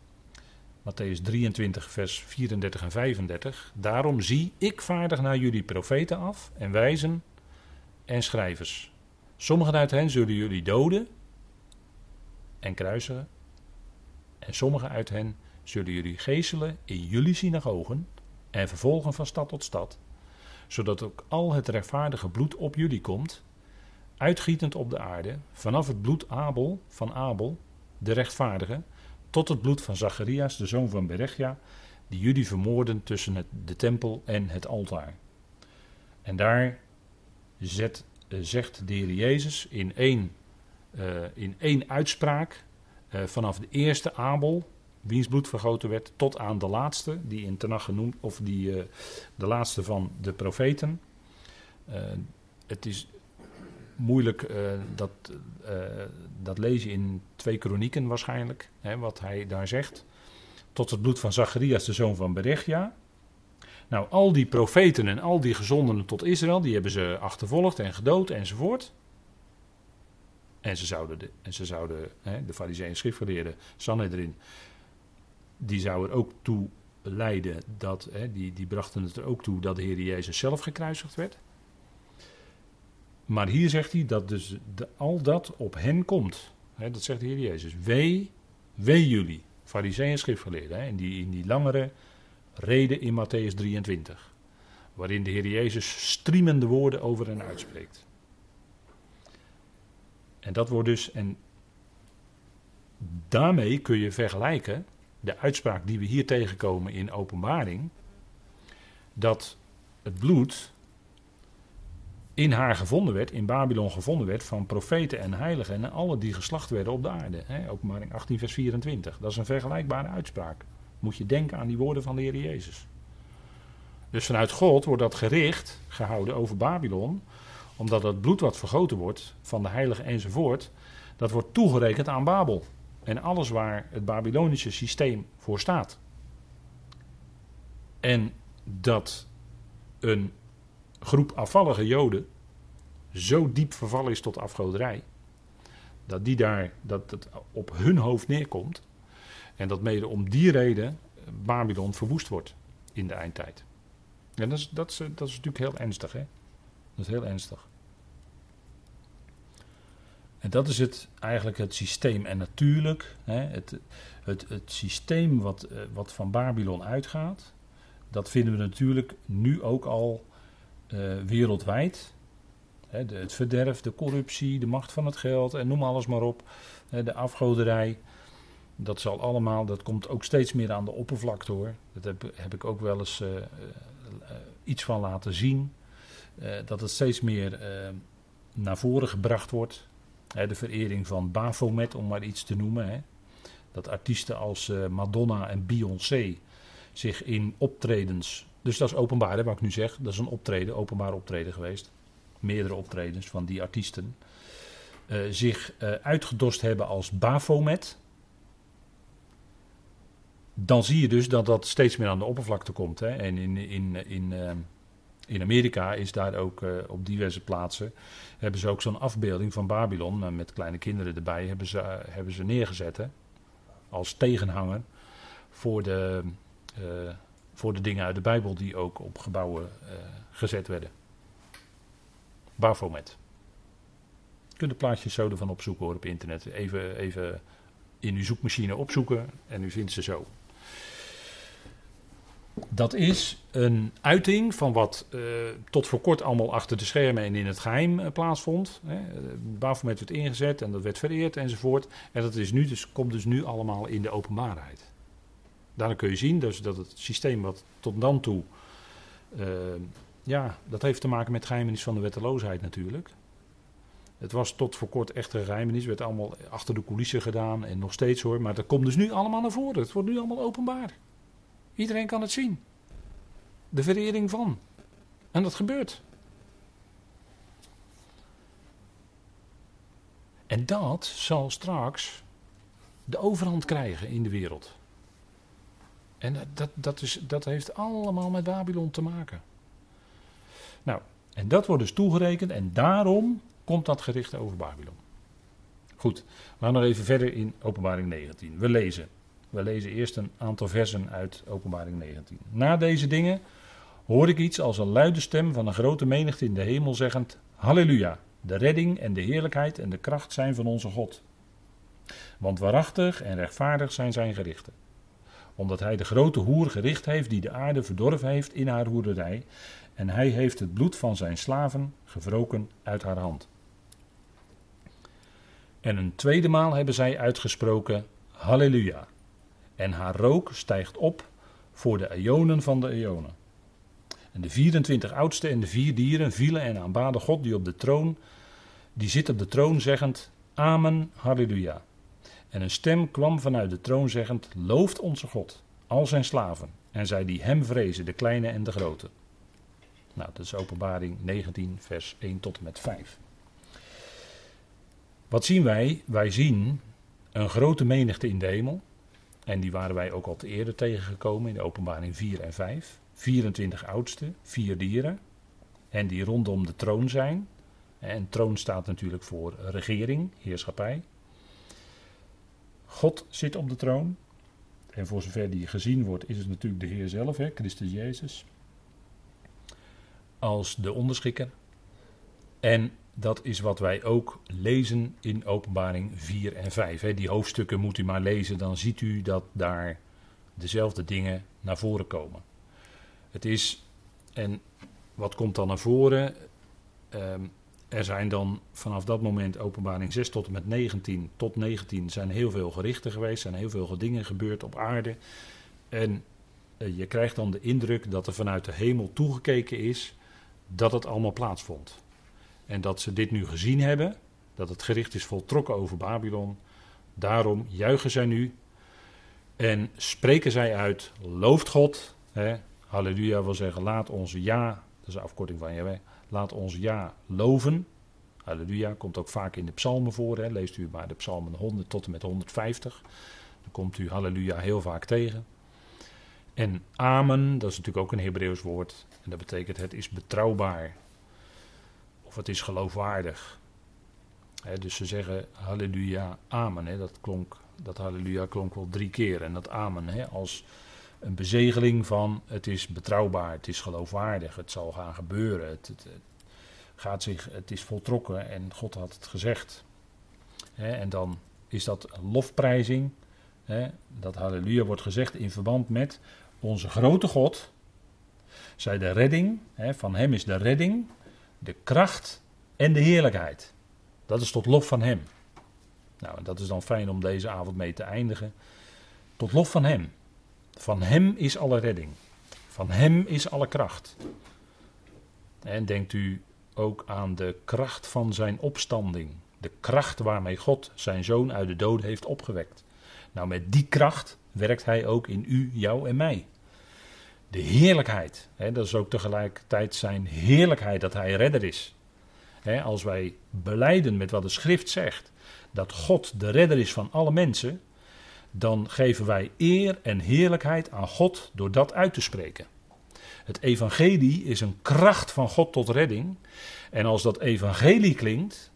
Matthäus 23, vers 34 en 35. Daarom zie ik vaardig naar jullie profeten af en wijzen en schrijvers. Sommigen uit hen zullen jullie doden en kruisigen. En sommigen uit hen zullen jullie geeselen in jullie synagogen en vervolgen van stad tot stad, zodat ook al het rechtvaardige bloed op jullie komt, uitgietend op de aarde, vanaf het bloed Abel van Abel, de rechtvaardige, tot het bloed van Zacharias, de zoon van Berechia, die jullie vermoorden tussen het, de tempel en het altaar. En daar uh, zegt de Heer Jezus in één, uh, in één uitspraak, uh, vanaf de eerste Abel, wiens bloed vergoten werd, tot aan de laatste, die in Tenach genoemd, of die, de laatste van de profeten. het is moeilijk, uh, dat, uh, dat lees je in twee kronieken waarschijnlijk, hè, wat hij daar zegt. Tot het bloed van Zacharias, de zoon van Berechia. Nou, al die profeten en al die gezondenen tot Israël, die hebben ze achtervolgd en gedood enzovoort. En ze zouden de, en ze zouden, hè, de fariseeën schriftgeleerden, Sanhedrin, die zou er ook toe leiden dat, hè, die, die brachten het er ook toe dat de Heer Jezus zelf gekruisigd werd. Maar hier zegt hij dat dus de, al dat op hen komt. Dat zegt de Heer Jezus. Wee, wee jullie, fariseeën en schriftgeleerden. In, die, in die langere reden in Matthäus 23. Waarin de Heer Jezus striemende woorden over hen uitspreekt. En dat wordt dus, en daarmee kun je vergelijken de uitspraak die we hier tegenkomen in openbaring, dat het bloed in haar gevonden werd, in Babylon gevonden werd, van profeten en heiligen en alle die geslacht werden op de aarde. Hè, openbaring 18, vers 24. Dat is een vergelijkbare uitspraak. Moet je denken aan die woorden van de Heer Jezus. Dus vanuit God wordt dat gericht gehouden over Babylon, omdat het bloed wat vergoten wordt van de heiligen enzovoort, dat wordt toegerekend aan Babel. En alles waar het Babylonische systeem voor staat. En dat een groep afvallige Joden zo diep vervallen is tot afgoderij. Dat die daar, dat het op hun hoofd neerkomt. En dat mede om die reden Babylon verwoest wordt in de eindtijd. En dat is, dat is, dat is natuurlijk heel ernstig, hè? Dat is heel ernstig. En dat is het, eigenlijk het systeem. En natuurlijk, hè, het, het, het systeem wat, eh, wat van Babylon uitgaat, dat vinden we natuurlijk nu ook al wereldwijd. Hè, de, het verderf, de corruptie, de macht van het geld en noem alles maar op. Hè, de afgoderij. Dat zal allemaal, dat komt ook steeds meer aan de oppervlakte hoor. Dat heb, heb ik ook wel eens uh, iets van laten zien. dat het steeds meer naar voren gebracht wordt de verering van Baphomet, om maar iets te noemen. Dat artiesten als Madonna en Beyoncé zich in optredens. Dus dat is openbaar, hè, wat ik nu zeg. Dat is een optreden, openbaar optreden geweest. Meerdere optredens van die artiesten. Uh, zich uh, uitgedost hebben als Baphomet. Dan zie je dus dat dat steeds meer aan de oppervlakte komt. Hè. En in, in, in, in Amerika is daar ook op diverse plaatsen hebben ze ook zo'n afbeelding van Babylon met kleine kinderen erbij hebben ze, hebben ze neergezet als tegenhanger voor de, voor de dingen uit de Bijbel die ook op gebouwen gezet werden. Baphomet. Je kunt de plaatjes zo ervan opzoeken op internet. Even, even in uw zoekmachine opzoeken en u vindt ze zo. Dat is een uiting van wat uh, tot voor kort allemaal achter de schermen en in het geheim uh, plaatsvond. Hè. Werd ingezet en dat werd vereerd enzovoort. En dat is nu dus, komt dus nu allemaal in de openbaarheid. Daarna kun je zien dus dat het systeem wat tot dan toe... Uh, ja, dat heeft te maken met geheimenis van de wetteloosheid natuurlijk. Het was tot voor kort echt een geheimenis. werd allemaal achter de coulissen gedaan en nog steeds hoor. Maar dat komt dus nu allemaal naar voren. Het wordt nu allemaal openbaar. Iedereen kan het zien. De verering van. En dat gebeurt. En dat zal straks de overhand krijgen in de wereld. En dat, dat, is, dat heeft allemaal met Babylon te maken. Nou, en dat wordt dus toegerekend en daarom komt dat gericht over Babylon. Goed, we gaan nog even verder in Openbaring 19. We lezen. We lezen eerst een aantal versen uit Openbaring 19. Na deze dingen hoor ik iets als een luide stem van een grote menigte in de hemel zeggend: Halleluja! De redding en de heerlijkheid en de kracht zijn van onze God. Want waarachtig en rechtvaardig zijn zijn gerichten. Omdat hij de grote hoer gericht heeft die de aarde verdorven heeft in haar hoerderij. En hij heeft het bloed van zijn slaven gewroken uit haar hand. En een tweede maal hebben zij uitgesproken: Halleluja! En haar rook stijgt op voor de eonen van de eonen. En de 24 oudsten en de vier dieren vielen en aanbaden God die op de troon, die zit op de troon zeggend, Amen, Halleluja. En een stem kwam vanuit de troon zeggend, looft onze God, al zijn slaven, en zij die hem vrezen, de kleine en de grote. Nou, dat is openbaring 19, vers 1 tot en met 5. Wat zien wij? Wij zien een grote menigte in de hemel. En die waren wij ook al te eerder tegengekomen in de openbaring 4 en 5. 24 oudsten, vier dieren. En die rondom de troon zijn. En troon staat natuurlijk voor regering, heerschappij. God zit op de troon. En voor zover die gezien wordt, is het natuurlijk de Heer zelf, hè, Christus Jezus. Als de onderschikker. En dat is wat wij ook lezen in Openbaring 4 en 5. Hè. Die hoofdstukken moet u maar lezen, dan ziet u dat daar dezelfde dingen naar voren komen. Het is, en wat komt dan naar voren? Ehm, er zijn dan vanaf dat moment, openbaring 6 tot en met 19, tot 19 zijn heel veel gerichten geweest, zijn heel veel dingen gebeurd op aarde. En eh, je krijgt dan de indruk dat er vanuit de hemel toegekeken is dat het allemaal plaatsvond. En dat ze dit nu gezien hebben, dat het gericht is voltrokken over Babylon. Daarom juichen zij nu en spreken zij uit, looft God. Hè, halleluja wil zeggen, laat onze ja, dat is de afkorting van Jaweh, laat ons ja loven. Halleluja komt ook vaak in de psalmen voor. Hè. Leest u maar de psalmen 100 tot en met 150. Dan komt u halleluja heel vaak tegen. En amen, dat is natuurlijk ook een Hebreeuws woord. En dat betekent het is betrouwbaar. Of het is geloofwaardig. dus ze zeggen halleluja, amen. Dat, klonk, dat halleluja klonk wel drie keer. En dat amen als een bezegeling van het is betrouwbaar, het is geloofwaardig, het zal gaan gebeuren. Het, gaat zich, het is voltrokken en God had het gezegd. en dan is dat lofprijzing. dat halleluja wordt gezegd in verband met onze grote God. Zij de redding, van hem is de redding, de kracht en de heerlijkheid. Dat is tot lof van hem. Nou, dat is dan fijn om deze avond mee te eindigen. Tot lof van hem. Van hem is alle redding. Van hem is alle kracht. En denkt u ook aan de kracht van zijn opstanding. De kracht waarmee God zijn zoon uit de dood heeft opgewekt. Nou, met die kracht werkt hij ook in u, jou en mij. De heerlijkheid, hè, dat is ook tegelijkertijd zijn heerlijkheid dat hij redder is. Hè, als wij beleiden met wat de schrift zegt, dat God de redder is van alle mensen, dan geven wij eer en heerlijkheid aan God door dat uit te spreken. Het evangelie is een kracht van God tot redding. En als dat evangelie klinkt,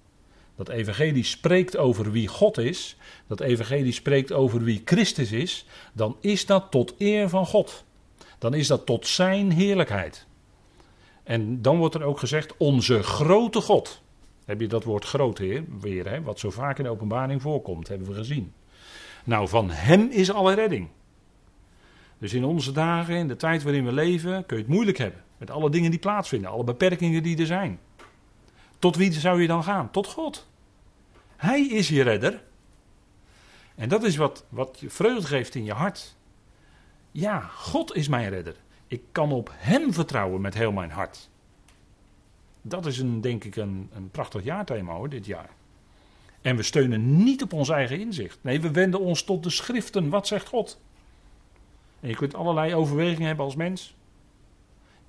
dat evangelie spreekt over wie God is, dat evangelie spreekt over wie Christus is, dan is dat tot eer van God. Dan is dat tot zijn heerlijkheid. En dan wordt er ook gezegd, onze grote God. Heb je dat woord groot weer, hè, wat zo vaak in de openbaring voorkomt, hebben we gezien. Nou, van Hem is alle redding. Dus in onze dagen, in de tijd waarin we leven, kun je het moeilijk hebben. Met alle dingen die plaatsvinden, alle beperkingen die er zijn. Tot wie zou je dan gaan? Tot God. Hij is je redder. En dat is wat, wat je vreugde geeft in je hart. Ja, God is mijn redder. Ik kan op Hem vertrouwen met heel mijn hart. Dat is een, denk ik een, een prachtig jaarthema hoor, dit jaar. En we steunen niet op ons eigen inzicht. Nee, we wenden ons tot de schriften. Wat zegt God? En je kunt allerlei overwegingen hebben als mens.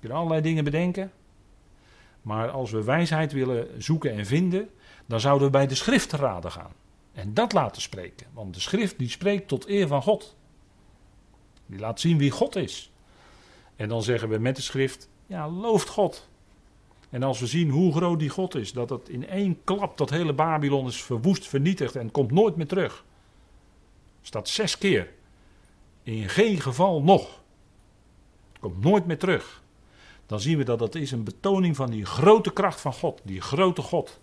Je kunt allerlei dingen bedenken. Maar als we wijsheid willen zoeken en vinden, dan zouden we bij de schrift raden gaan. En dat laten spreken. Want de schrift die spreekt tot eer van God. Die laat zien wie God is. En dan zeggen we met de schrift, ja, looft God. En als we zien hoe groot die God is, dat het in één klap dat hele Babylon is verwoest, vernietigd en komt nooit meer terug. Staat zes keer. In geen geval nog. Komt nooit meer terug. Dan zien we dat dat is een betoning van die grote kracht van God. Die grote God.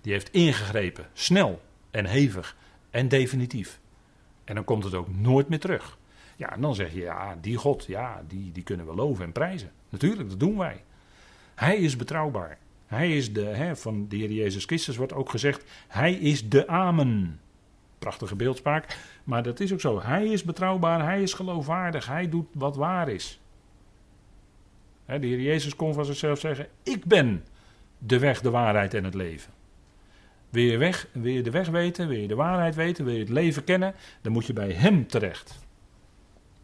Die heeft ingegrepen. Snel en hevig en definitief. En dan komt het ook nooit meer terug. Ja, en dan zeg je, ja, die God, ja, die, die kunnen we loven en prijzen. Natuurlijk, dat doen wij. Hij is betrouwbaar. Hij is de, hè, van de Heer Jezus Christus wordt ook gezegd, hij is de Amen. Prachtige beeldspraak, maar dat is ook zo. Hij is betrouwbaar, hij is geloofwaardig, hij doet wat waar is. Hè, de Heer Jezus kon van zichzelf zeggen, ik ben de weg, de waarheid en het leven. Wil je, weg, wil je de weg weten, wil je de waarheid weten, wil je het leven kennen, dan moet je bij Hem terecht.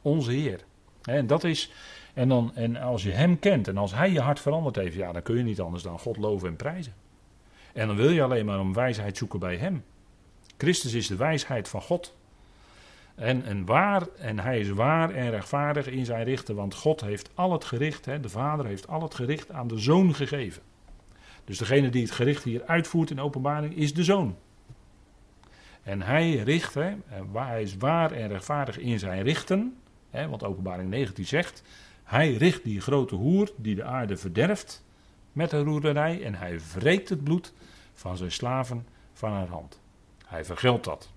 Onze Heer. En dat is en, dan, en als je hem kent en als hij je hart veranderd heeft, ja, dan kun je niet anders dan God loven en prijzen. En dan wil je alleen maar om wijsheid zoeken bij hem. Christus is de wijsheid van God. En, en, waar, en hij is waar en rechtvaardig in zijn richten, want God heeft al het gericht, hè, de Vader heeft al het gericht aan de Zoon gegeven. Dus degene die het gericht hier uitvoert in openbaring is de Zoon. En hij richt, hè, hij is waar en rechtvaardig in zijn richten. Hè, want openbaring 19 zegt, hij richt die grote hoer die de aarde verderft met de roerderij. En hij wreekt het bloed van zijn slaven van haar hand. Hij vergeldt dat.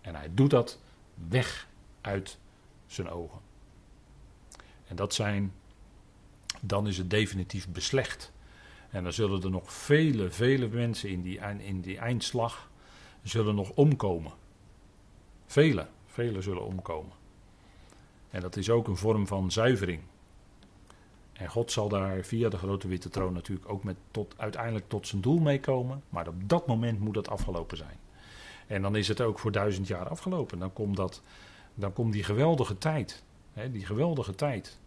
En hij doet dat weg uit zijn ogen. En dat zijn, dan is het definitief beslecht. En dan zullen er nog vele, vele mensen in die, in die eindslag zullen nog omkomen. Vele, vele zullen omkomen. En dat is ook een vorm van zuivering. En God zal daar via de grote witte troon natuurlijk ook met tot, uiteindelijk tot zijn doel meekomen. Maar op dat moment moet dat afgelopen zijn. En dan is het ook voor duizend jaar afgelopen. Dan komt, dat, dan komt die geweldige tijd. Hè, die geweldige tijd.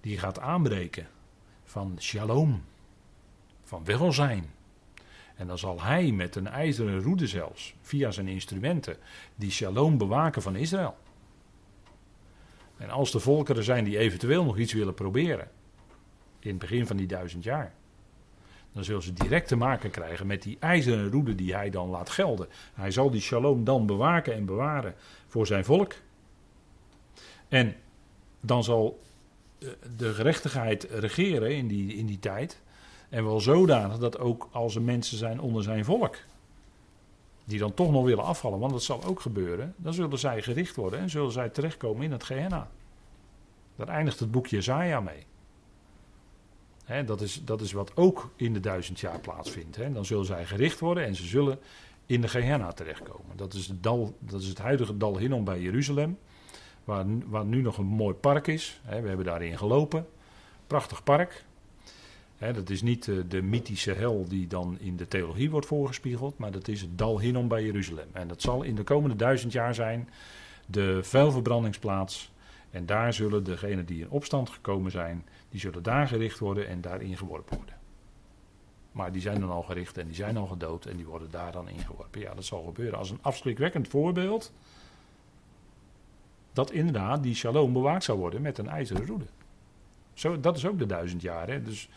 Die gaat aanbreken. Van shalom. Van welzijn. En dan zal hij met een ijzeren roede zelfs, via zijn instrumenten, die shalom bewaken van Israël. En als er volkeren zijn die eventueel nog iets willen proberen, in het begin van die duizend jaar, dan zullen ze direct te maken krijgen met die ijzeren roede die hij dan laat gelden. Hij zal die shalom dan bewaken en bewaren voor zijn volk. En dan zal eh, de gerechtigheid regeren in die, in die tijd. En wel zodanig dat ook als er mensen zijn onder zijn volk. Die dan toch nog willen afvallen, want dat zal ook gebeuren. Dan zullen zij gericht worden en zullen zij terechtkomen in het Gehenna. Daar eindigt het boekje Jezaja mee dat, is, dat is wat ook in de duizend jaar plaatsvindt. Dan zullen zij gericht worden en ze zullen in de Gehenna terechtkomen. Dat is het, dal, dat is het huidige dal Hinnom bij Jeruzalem. Waar, waar nu nog een mooi park is. we hebben daarin gelopen. Prachtig park. dat is niet de, de mythische hel die dan in de theologie wordt voorgespiegeld. Maar dat is het dal Hinnom bij Jeruzalem. En dat zal in de komende duizend jaar zijn de vuilverbrandingsplaats. En daar zullen degenen die in opstand gekomen zijn die zullen daar gericht worden en daarin geworpen worden. Maar die zijn dan al gericht en die zijn al gedood en die worden daar dan ingeworpen. Ja, dat zal gebeuren als een afschrikwekkend voorbeeld. Dat inderdaad die shalom bewaakt zou worden met een ijzeren roede. Zo, dat is ook de duizend jaar. Hè? Dus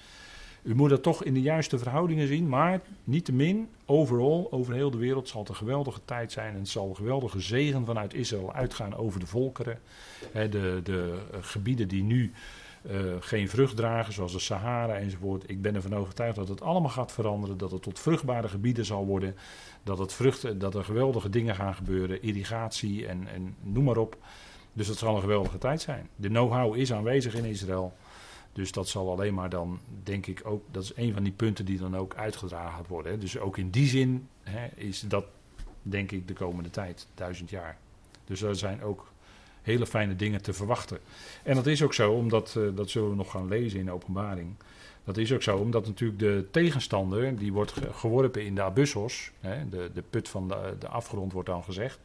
u moet dat toch in de juiste verhoudingen zien. Maar niettemin, overal, over heel de wereld zal het een geweldige tijd zijn. En het zal een geweldige zegen vanuit Israël uitgaan over de volkeren. De, de gebieden die nu uh, geen vrucht dragen, zoals de Sahara enzovoort. Ik ben ervan overtuigd dat het allemaal gaat veranderen, dat het tot vruchtbare gebieden zal worden, dat, het vruchten, dat er geweldige dingen gaan gebeuren, irrigatie en, en noem maar op. Dus dat zal een geweldige tijd zijn. De know-how is aanwezig in Israël. Dus dat zal alleen maar dan, denk ik ook, dat is een van die punten die dan ook uitgedragen worden. Hè. Dus ook in die zin hè, is dat, denk ik, de komende tijd, duizend jaar. Dus er zijn ook hele fijne dingen te verwachten. En dat is ook zo, omdat, uh, dat zullen we nog gaan lezen in de openbaring. Dat is ook zo, omdat natuurlijk de tegenstander, die wordt geworpen in de abyssos, hè, de, de put van de, de afgrond wordt dan gezegd,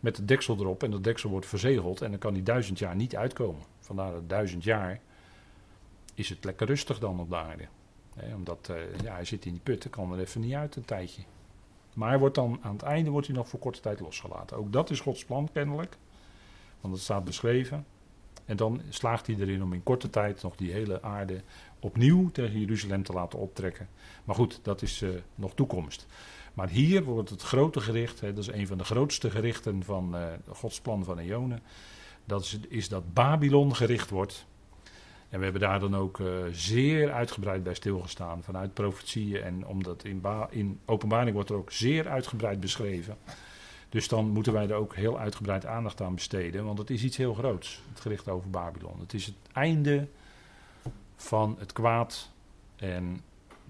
met de deksel erop en dat deksel wordt verzegeld en dan kan die duizend jaar niet uitkomen. Vandaar dat duizend jaar is het lekker rustig dan op de aarde. Hè, omdat uh, ja, hij zit in die put, dan kan er even niet uit een tijdje. Maar hij wordt dan, aan het einde wordt hij nog voor korte tijd losgelaten. Ook dat is Gods plan kennelijk. Want dat staat beschreven. En dan slaagt hij erin om in korte tijd nog die hele aarde opnieuw tegen Jeruzalem te laten optrekken. Maar goed, dat is uh, nog toekomst. Maar hier wordt het grote gericht, hè, dat is een van de grootste gerichten van uh, Gods plan van Eonen. Dat is, is, dat Babylon gericht wordt. En we hebben daar dan ook uh, zeer uitgebreid bij stilgestaan vanuit profetieën. En omdat in, in openbaring wordt er ook zeer uitgebreid beschreven. Dus dan moeten wij er ook heel uitgebreid aandacht aan besteden, want het is iets heel groots, het gericht over Babylon. Het is het einde van het kwaad en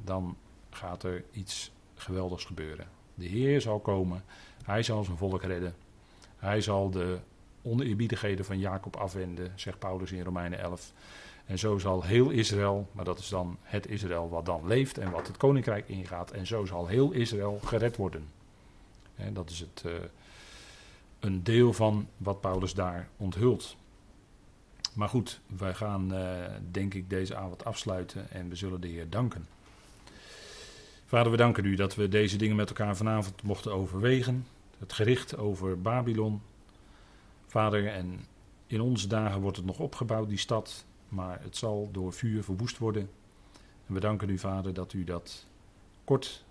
dan gaat er iets geweldigs gebeuren. De Heer zal komen, hij zal zijn volk redden, hij zal de oneerbiedigheden van Jacob afwenden, zegt Paulus in Romeinen 11. En zo zal heel Israël, maar dat is dan het Israël wat dan leeft en wat het koninkrijk ingaat, en zo zal heel Israël gered worden dat is het, uh, een deel van wat Paulus daar onthult. Maar goed, wij gaan uh, denk ik deze avond afsluiten en we zullen de Heer danken. Vader, we danken u dat we deze dingen met elkaar vanavond mochten overwegen. Het gericht over Babylon. Vader, en in onze dagen wordt het nog opgebouwd, die stad, maar het zal door vuur verwoest worden. En we danken u, Vader, dat u dat kort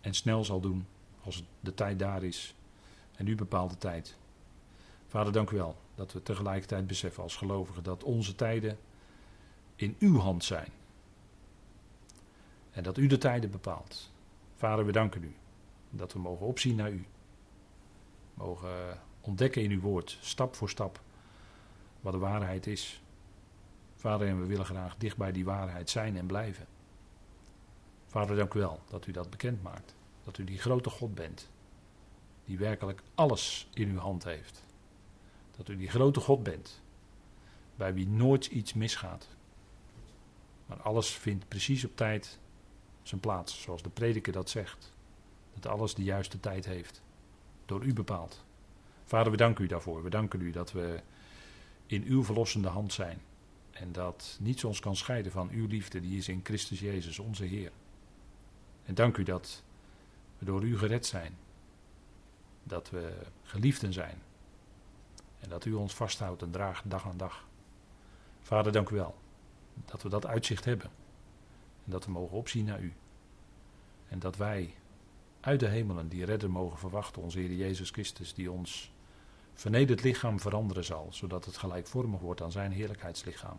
en snel zal doen als de tijd daar is. En u bepaalt de tijd. Vader, dank u wel dat we tegelijkertijd beseffen als gelovigen dat onze tijden in uw hand zijn. En dat u de tijden bepaalt. Vader, we danken u dat we mogen opzien naar u. Mogen ontdekken in uw woord, stap voor stap, wat de waarheid is. Vader, en we willen graag dicht bij die waarheid zijn en blijven. Vader, dank u wel dat u dat bekend maakt. Dat u die grote God bent, die werkelijk alles in uw hand heeft. Dat u die grote God bent, bij wie nooit iets misgaat. Maar alles vindt precies op tijd zijn plaats, zoals de prediker dat zegt. Dat alles de juiste tijd heeft, door u bepaald. Vader, we danken u daarvoor. We danken u dat we in uw verlossende hand zijn. En dat niets ons kan scheiden van uw liefde, die is in Christus Jezus, onze Heer. En dank u dat we door u gered zijn. Dat we geliefden zijn. En dat u ons vasthoudt en draagt dag aan dag. Vader, dank u wel. Dat we dat uitzicht hebben. En dat we mogen opzien naar u. En dat wij uit de hemelen die redder mogen verwachten, onze Heer Jezus Christus, die ons vernederd lichaam veranderen zal, zodat het gelijkvormig wordt aan zijn heerlijkheidslichaam.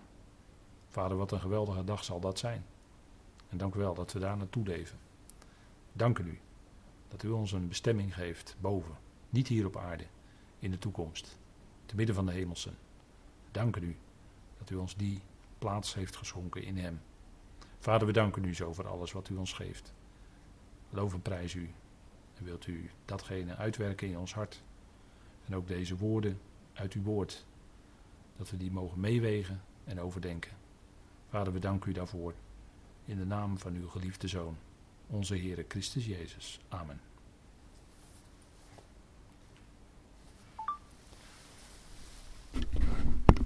Vader, wat een geweldige dag zal dat zijn. En dank u wel dat we daar naartoe leven. Dank u dat u ons een bestemming geeft boven, niet hier op aarde, in de toekomst, te midden van de hemelsen. Dank u dat u ons die plaats heeft geschonken in Hem. Vader, we danken u zo voor alles wat u ons geeft. Loof en prijs u. En wilt u datgene uitwerken in ons hart. En ook deze woorden uit uw woord. Dat we die mogen meewegen en overdenken. Vader, we danken u daarvoor. In de naam van uw geliefde Zoon, onze Heere Christus Jezus. Amen.